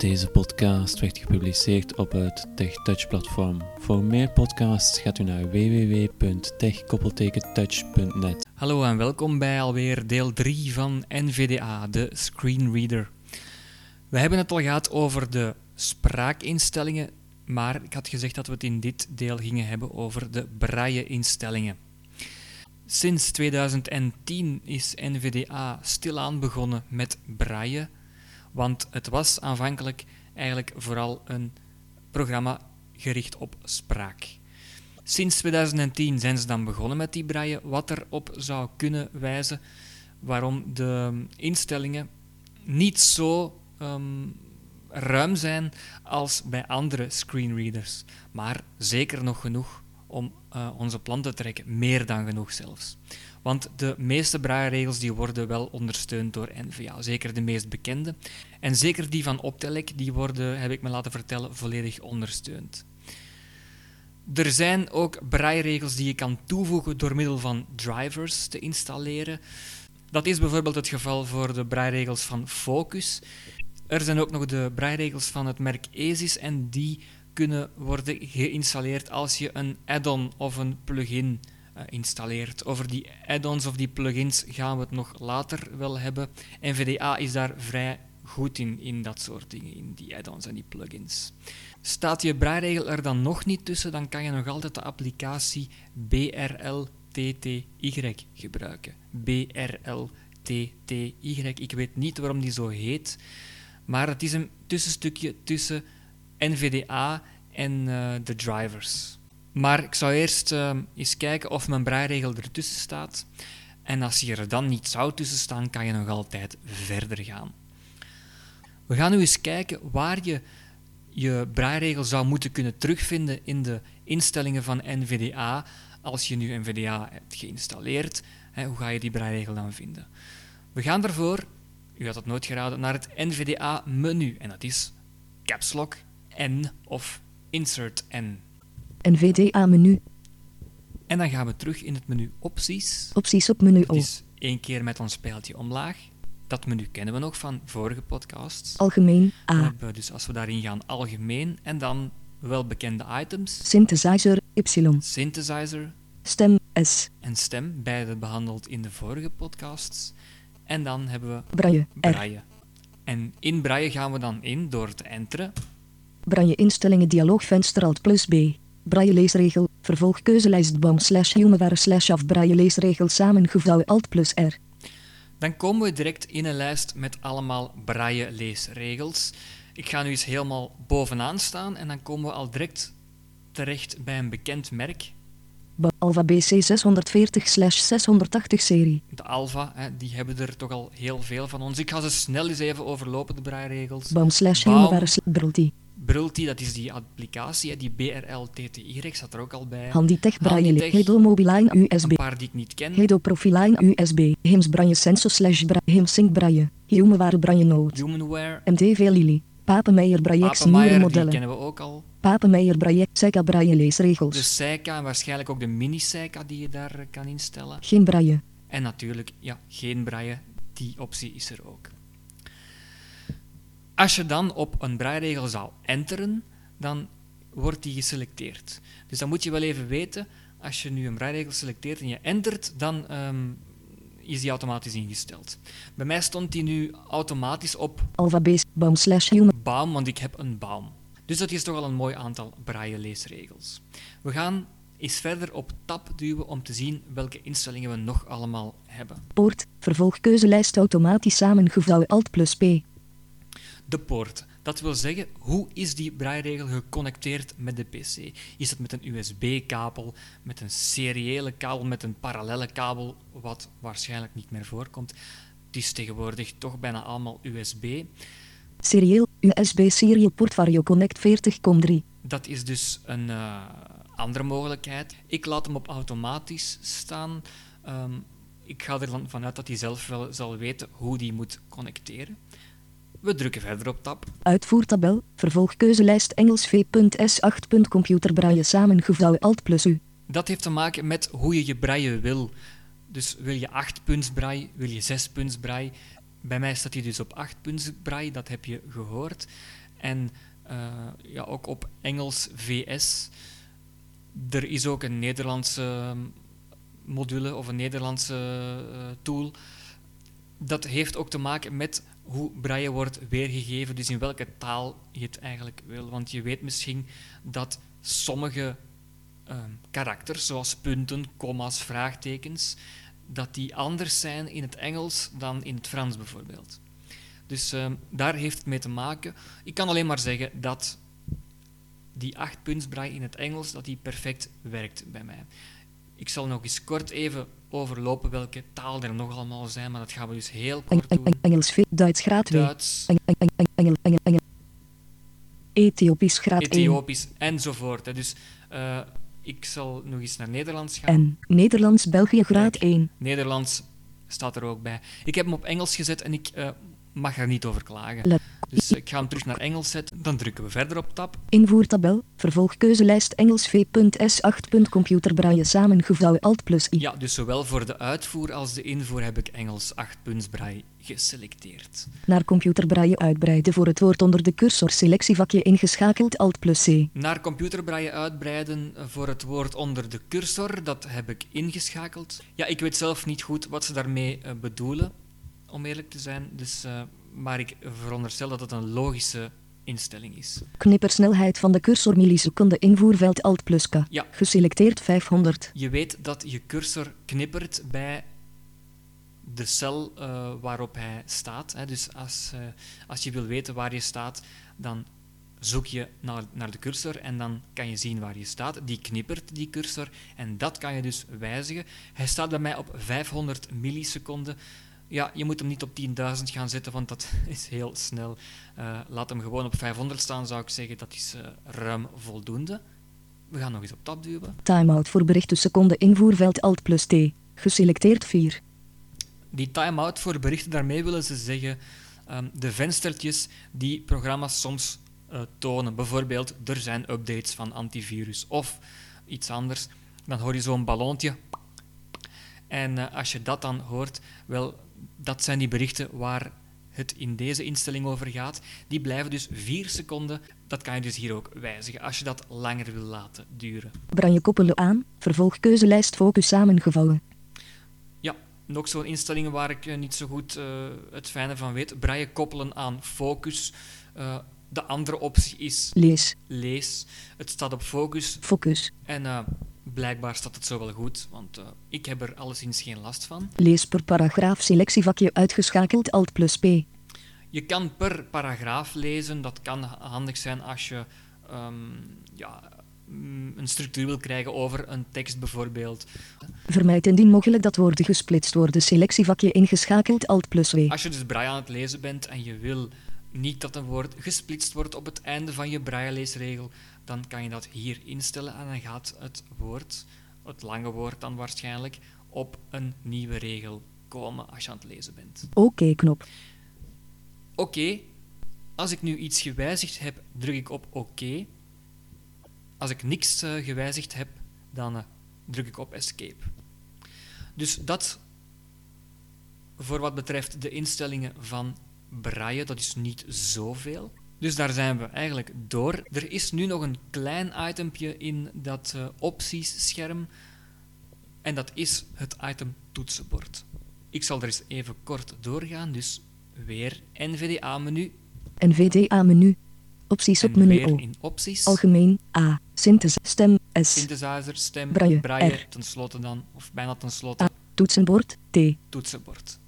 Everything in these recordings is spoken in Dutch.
Deze podcast werd gepubliceerd op het TechTouch-platform. Voor meer podcasts gaat u naar www.tech-touch.net. Hallo en welkom bij alweer deel 3 van NVDA, de screenreader. We hebben het al gehad over de spraakinstellingen, maar ik had gezegd dat we het in dit deel gingen hebben over de braille-instellingen. Sinds 2010 is NVDA stilaan begonnen met braille want het was aanvankelijk eigenlijk vooral een programma gericht op spraak. Sinds 2010 zijn ze dan begonnen met die braille, wat erop zou kunnen wijzen waarom de instellingen niet zo um, ruim zijn als bij andere screenreaders, maar zeker nog genoeg om uh, onze plan te trekken, meer dan genoeg zelfs. Want de meeste brailleregels die worden wel ondersteund door NVA, zeker de meest bekende. En zeker die van Optelec, die worden, heb ik me laten vertellen, volledig ondersteund. Er zijn ook brailleregels die je kan toevoegen door middel van drivers te installeren. Dat is bijvoorbeeld het geval voor de brailleregels van Focus. Er zijn ook nog de brailleregels van het merk ESIS en die kunnen worden geïnstalleerd als je een add-on of een plugin uh, installeert. Over die add-ons of die plugins gaan we het nog later wel hebben. NVDA is daar vrij goed in, in dat soort dingen, in die add-ons en die plugins. Staat je braairegel er dan nog niet tussen, dan kan je nog altijd de applicatie BRLTTY gebruiken. BRLTTY. Ik weet niet waarom die zo heet, maar het is een tussenstukje tussen NVDA en uh, de drivers. Maar ik zou eerst uh, eens kijken of mijn braairegel ertussen staat. En als je er dan niet zou tussen staan, kan je nog altijd verder gaan. We gaan nu eens kijken waar je je braairegel zou moeten kunnen terugvinden in de instellingen van NVDA. Als je nu NVDA hebt geïnstalleerd, hoe ga je die braairegel dan vinden? We gaan daarvoor, u had het nooit geraden, naar het NVDA-menu. En dat is Caps Lock N of Insert N. NVDA-menu. En dan gaan we terug in het menu Opties. Opties op menu O. Is één keer met ons pijltje omlaag. Dat menu kennen we nog van vorige podcasts. Algemeen A. Dus als we daarin gaan, algemeen en dan welbekende items. Synthesizer Y. Synthesizer. Stem S. En stem, beide behandeld in de vorige podcasts. En dan hebben we braille. braille. En in braille gaan we dan in door te enteren. Braille instellingen dialoogvenster alt plus B. Braille leesregel, vervolgkeuzelijst bam slash humeware slash af braille leesregel samengevouwen alt plus R. Dan komen we direct in een lijst met allemaal braille leesregels. Ik ga nu eens helemaal bovenaan staan en dan komen we al direct terecht bij een bekend merk. Alpha BC 640-680 serie. De Alpha, hè, die hebben er toch al heel veel van ons. Ik ga ze snel eens even overlopen, de braairegels. Baum slash Baum. Brulti, dat is die applicatie, die BRL-TTY, staat er ook al bij. Handitech Braille, Hedo Mobiline USB. Een paar die ik niet ken. Hedo Profiline USB, Hims Braille Sensor slash Braille, Hims Sync Braille, Humanware Braille Note. Humanware. MTV Lily. Papenmeijer Braille nieuwe modellen. die kennen we ook al. Papenmeijer Braille, Seika Braille leesregels. De Seika en waarschijnlijk ook de mini Seika die je daar kan instellen. Geen Braille. En natuurlijk, ja, geen Braille. Die optie is er ook. Als je dan op een braairegel zou enteren, dan wordt die geselecteerd. Dus dan moet je wel even weten, als je nu een braairegel selecteert en je entert, dan um, is die automatisch ingesteld. Bij mij stond die nu automatisch op alfabet baum slash human. Baum, want ik heb een baum. Dus dat is toch al een mooi aantal braille leesregels. We gaan eens verder op tab duwen om te zien welke instellingen we nog allemaal hebben. Poort, vervolgkeuzelijst automatisch samengevouwen alt plus P de poort. Dat wil zeggen, hoe is die braairegel geconnecteerd met de PC? Is het met een USB-kabel, met een seriële kabel, met een parallelle kabel, wat waarschijnlijk niet meer voorkomt? Het is tegenwoordig toch bijna allemaal USB. Serieel USB Serial Port Vario Connect 40.3. Dat is dus een uh, andere mogelijkheid. Ik laat hem op automatisch staan. Um, ik ga ervan vanuit dat hij zelf wel zal weten hoe die moet connecteren. We drukken verder op tab. Uitvoertabel, vervolgkeuzelijst Engels v.s8. Computerbraille samengevouwen Alt plus U. Dat heeft te maken met hoe je je braille wil. Dus wil je 8 punts braille, wil je 6 punts braille. Bij mij staat hij dus op 8 punts braille, dat heb je gehoord. En eh, ja, ook op Engels VS. Er is ook een Nederlandse module of een Nederlandse eh, tool. Dat heeft ook te maken met hoe braille wordt weergegeven, dus in welke taal je het eigenlijk wil. Want je weet misschien dat sommige uh, karakters, zoals punten, commas, vraagtekens, dat die anders zijn in het Engels dan in het Frans bijvoorbeeld. Dus uh, daar heeft het mee te maken. Ik kan alleen maar zeggen dat die achtpuntsbraille in het Engels dat die perfect werkt bij mij. Ik zal nog eens kort even overlopen welke taal er nog allemaal zijn, maar dat gaan we dus heel kort doen. Engels, Duits graad 2. Duits, Ethiopisch graad 1. Ethiopisch enzovoort. Dus eh, ik zal nog eens naar Nederlands gaan. En Nederlands België graad Kijk. 1. Nederlands staat er ook bij. Ik heb hem op Engels gezet en ik eh, mag er niet over klagen. Let- Dus ik ga hem terug naar Engels zetten. Dan drukken we verder op tab. Invoertabel, vervolgkeuzelijst Engels V.S8. Computerbraille samengevouwen Alt plus I. Ja, dus zowel voor de uitvoer als de invoer heb ik Engels 8 braille geselecteerd. Naar computerbraille uitbreiden voor het woord onder de cursor selectievakje ingeschakeld Alt plus C. Naar computerbraille uitbreiden voor het woord onder de cursor, dat heb ik ingeschakeld. Ja, ik weet zelf niet goed wat ze daarmee eh, bedoelen, om eerlijk te zijn. Dus, eh, maar ik veronderstel dat het een logische instelling is. Knippersnelheid van de cursor milliseconde invoerveld Alt plus K. Ja. Geselecteerd 500. Je weet dat je cursor knippert bij de cel eh, waarop hij staat. Hè. Dus als, eh, als je wil weten waar je staat, dan zoek je naar, naar de cursor en dan kan je zien waar je staat. Die knippert, die cursor, en dat kan je dus wijzigen. Hij staat bij mij op 500 milliseconden. Ja, je moet hem niet op 10.000 gaan zetten, want dat is heel snel. Eh, laat hem gewoon op 500 staan, zou ik zeggen. Dat is eh, ruim voldoende. We gaan nog eens op tab duwen. Timeout voor berichten seconde invoerveld Alt plus T. Geselecteerd 4. Die time-out voor berichten, daarmee willen ze zeggen ehm, de venstertjes die programma's soms eh, tonen. Bijvoorbeeld, er zijn updates van antivirus of iets anders. Dan hoor je zo'n ballonnetje. En als je dat dan hoort, wel, dat zijn die berichten waar het in deze instelling over gaat. Die blijven dus 4 seconden. Dat kan je dus hier ook wijzigen als je dat langer wil laten duren. Branje koppelen aan. Vervolgkeuzelijst focus samengevouwen. Ja, nog zo'n instellingen waar ik eh, niet zo goed eh, het fijne van weet. Braille koppelen aan focus. Eh, de andere optie is Lees. lees. Het staat op focus Focus. en blijkbaar staat het zo wel goed, want eh, ik heb er alleszins geen last van. Lees per paragraaf selectievakje uitgeschakeld Alt plus P. Je kan per paragraaf lezen. Dat kan handig zijn als je ehm, ja, mm, een structuur wil krijgen over een tekst bijvoorbeeld. Vermijd indien mogelijk dat woorden gesplitst worden. Selectievakje ingeschakeld Alt plus W. Als je dus braille aan het lezen bent en je wil niet dat een woord gesplitst wordt op het einde van je braille-leesregel, dan kan je dat hier instellen en dan gaat het woord, het lange woord dan waarschijnlijk, op een nieuwe regel komen als je aan het lezen bent. Oké knop. Oké, als ik nu iets gewijzigd heb, druk ik op oké. Als ik niks eh, gewijzigd heb, dan eh, druk ik op escape. Dus dat voor wat betreft de instellingen van braille, dat is niet zoveel. Dus daar zijn we eigenlijk door. Er is nu nog een klein itempje in dat opties-scherm. En dat is het item toetsenbord. Ik zal er eens even kort doorgaan. Dus weer NVDA-menu. NVDA-menu. Opties op En menu weer O. in opties. Algemeen. A. Synthese. Stem. S. Synthesizer, stem, Braille, braille, R. tenslotte dan, of bijna tenslotte, A. Toetsenbord. T. toetsenbord.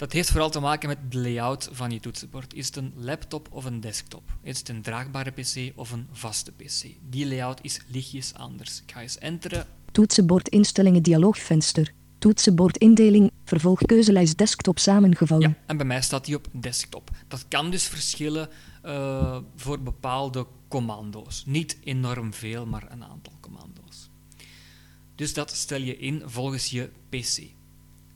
Dat heeft vooral te maken met de layout van je toetsenbord. Is het een laptop of een desktop? Is het een draagbare pc of een vaste pc? Die layout is lichtjes anders. Ik ga eens enteren. Toetsenbord instellingen dialoogvenster. Toetsenbord indeling. Vervolgkeuzelijst desktop samengevouwen. Ja, en bij mij staat die op desktop. Dat kan dus verschillen eh, voor bepaalde commando's. Niet enorm veel, maar een aantal commando's. Dus dat stel je in volgens je PC.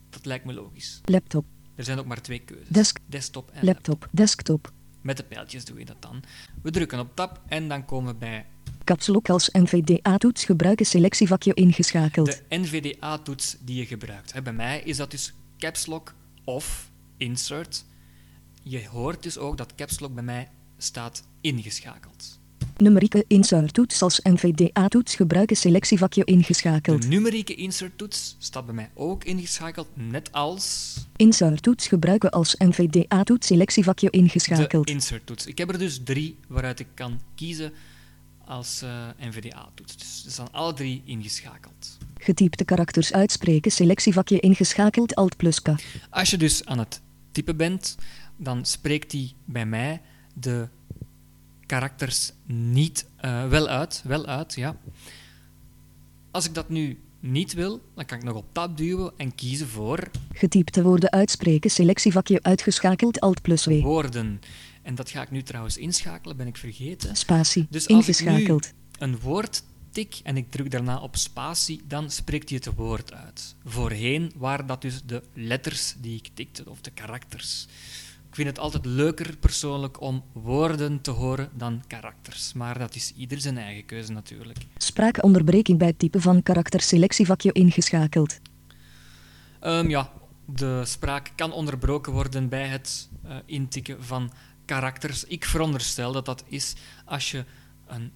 Dat lijkt me logisch. Laptop. Er zijn ook maar twee keuzes. Desk. Desktop en laptop. Desktop. Met de pijltjes doe je dat dan. We drukken op tab en dan komen we bij Kapselok als NVDA-toets gebruiken selectievakje ingeschakeld. de NVDA-toets die je gebruikt. Hè, Bij mij is dat dus caps lock of insert. Je hoort dus ook dat caps lock bij mij staat ingeschakeld. Numerieke inserttoets als NVDA-toets gebruiken selectievakje ingeschakeld. De numerieke inserttoets staat bij mij ook ingeschakeld, net als Inserttoets gebruiken als NVDA-toets selectievakje de ingeschakeld. inserttoets. Ik heb er dus drie waaruit ik kan kiezen als eh, NVDA-toets. Dus ze staan alle drie ingeschakeld. Getypte karakters uitspreken selectievakje ingeschakeld Alt plus K. Als je dus aan het typen bent, dan spreekt hij bij mij de karakters niet eh, wel uit. Wel uit, ja. Als ik dat nu niet wil, dan kan ik nog op tab duwen en kiezen voor Getypte woorden uitspreken selectievakje uitgeschakeld Alt plus W. woorden. En dat ga ik nu trouwens inschakelen, ben ik vergeten. Spatie Dus als ik nu een woord tik en ik druk daarna op spatie, dan spreekt hij het woord uit. Voorheen waren dat dus de letters die ik tikte, of de karakters. Ik vind het altijd leuker persoonlijk om woorden te horen dan karakters. Maar dat is ieder zijn eigen keuze natuurlijk. Spraakonderbreking bij het typen van karakter selectievakje ingeschakeld. Ehm, ja, de spraak kan onderbroken worden bij het eh, intikken van karakters. Ik veronderstel dat dat is als je een,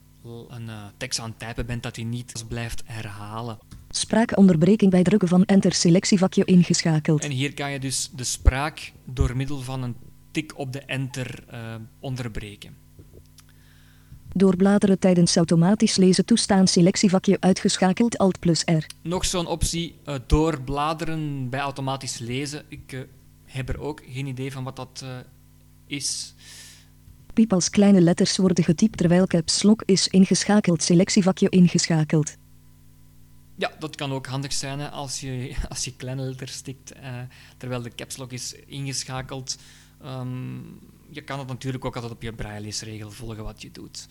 een eh, tekst aan het typen bent, dat hij niet blijft herhalen. Spraakonderbreking bij drukken van enter selectievakje ingeschakeld. En hier kan je dus de spraak door middel van een tik op de enter eh, onderbreken. Doorbladeren tijdens automatisch lezen toestaan selectievakje uitgeschakeld Alt plus R. Nog zo'n optie, eh, doorbladeren bij automatisch lezen. Ik eh, heb er ook geen idee van wat dat is. Piep als kleine letters worden getypt terwijl caps lock is ingeschakeld selectievakje ingeschakeld. Ja, dat kan ook handig zijn hè, als, je, als je kleine letters tikt terwijl de caps lock is ingeschakeld. Ehm, je kan het natuurlijk ook altijd op je braille-leesregel volgen wat je doet.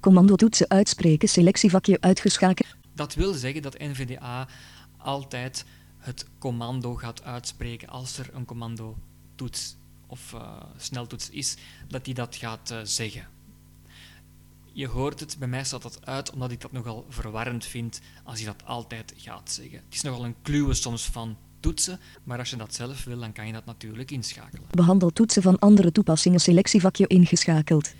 Commando toetsen uitspreken selectievakje uitgeschakeld. Dat wil zeggen dat NVDA altijd het commando gaat uitspreken als er een commando toets of eh, sneltoets is, dat hij dat gaat eh, zeggen. Je hoort het, bij mij staat dat uit omdat ik dat nogal verwarrend vind als hij dat altijd gaat zeggen. Het is nogal een kluwe soms van toetsen, maar als je dat zelf wil, dan kan je dat natuurlijk inschakelen. Behandel toetsen van andere toepassingen selectievakje ingeschakeld.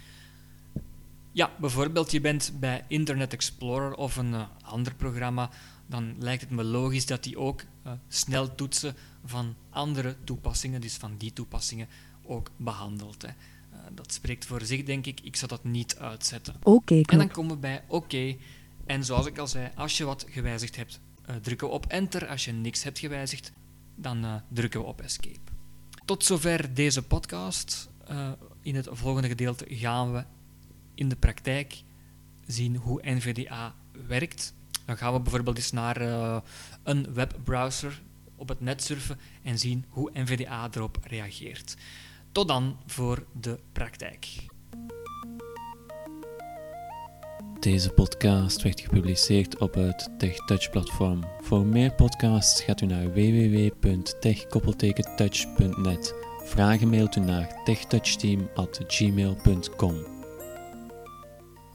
Ja, bijvoorbeeld je bent bij Internet Explorer of een eh, ander programma, dan lijkt het me logisch dat die ook eh, snel toetsen van andere toepassingen, dus van die toepassingen, ook behandelt. Hè. Eh, dat spreekt voor zich, denk ik. Ik zal dat niet uitzetten. Oké En dan komen we bij oké. En zoals ik al zei, als je wat gewijzigd hebt, drukken we op enter. Als je niks hebt gewijzigd, dan eh, drukken we op escape. Tot zover deze podcast. Eh, in het volgende gedeelte gaan we in de praktijk zien hoe NVDA werkt. Dan gaan we bijvoorbeeld eens naar eh, een webbrowser op het net surfen en zien hoe NVDA erop reageert. Tot dan voor de praktijk. Deze podcast werd gepubliceerd op het TechTouch-platform. Voor meer podcasts gaat u naar www.tech-touch.net. Vragen mailt u naar techtouchteam.gmail.com.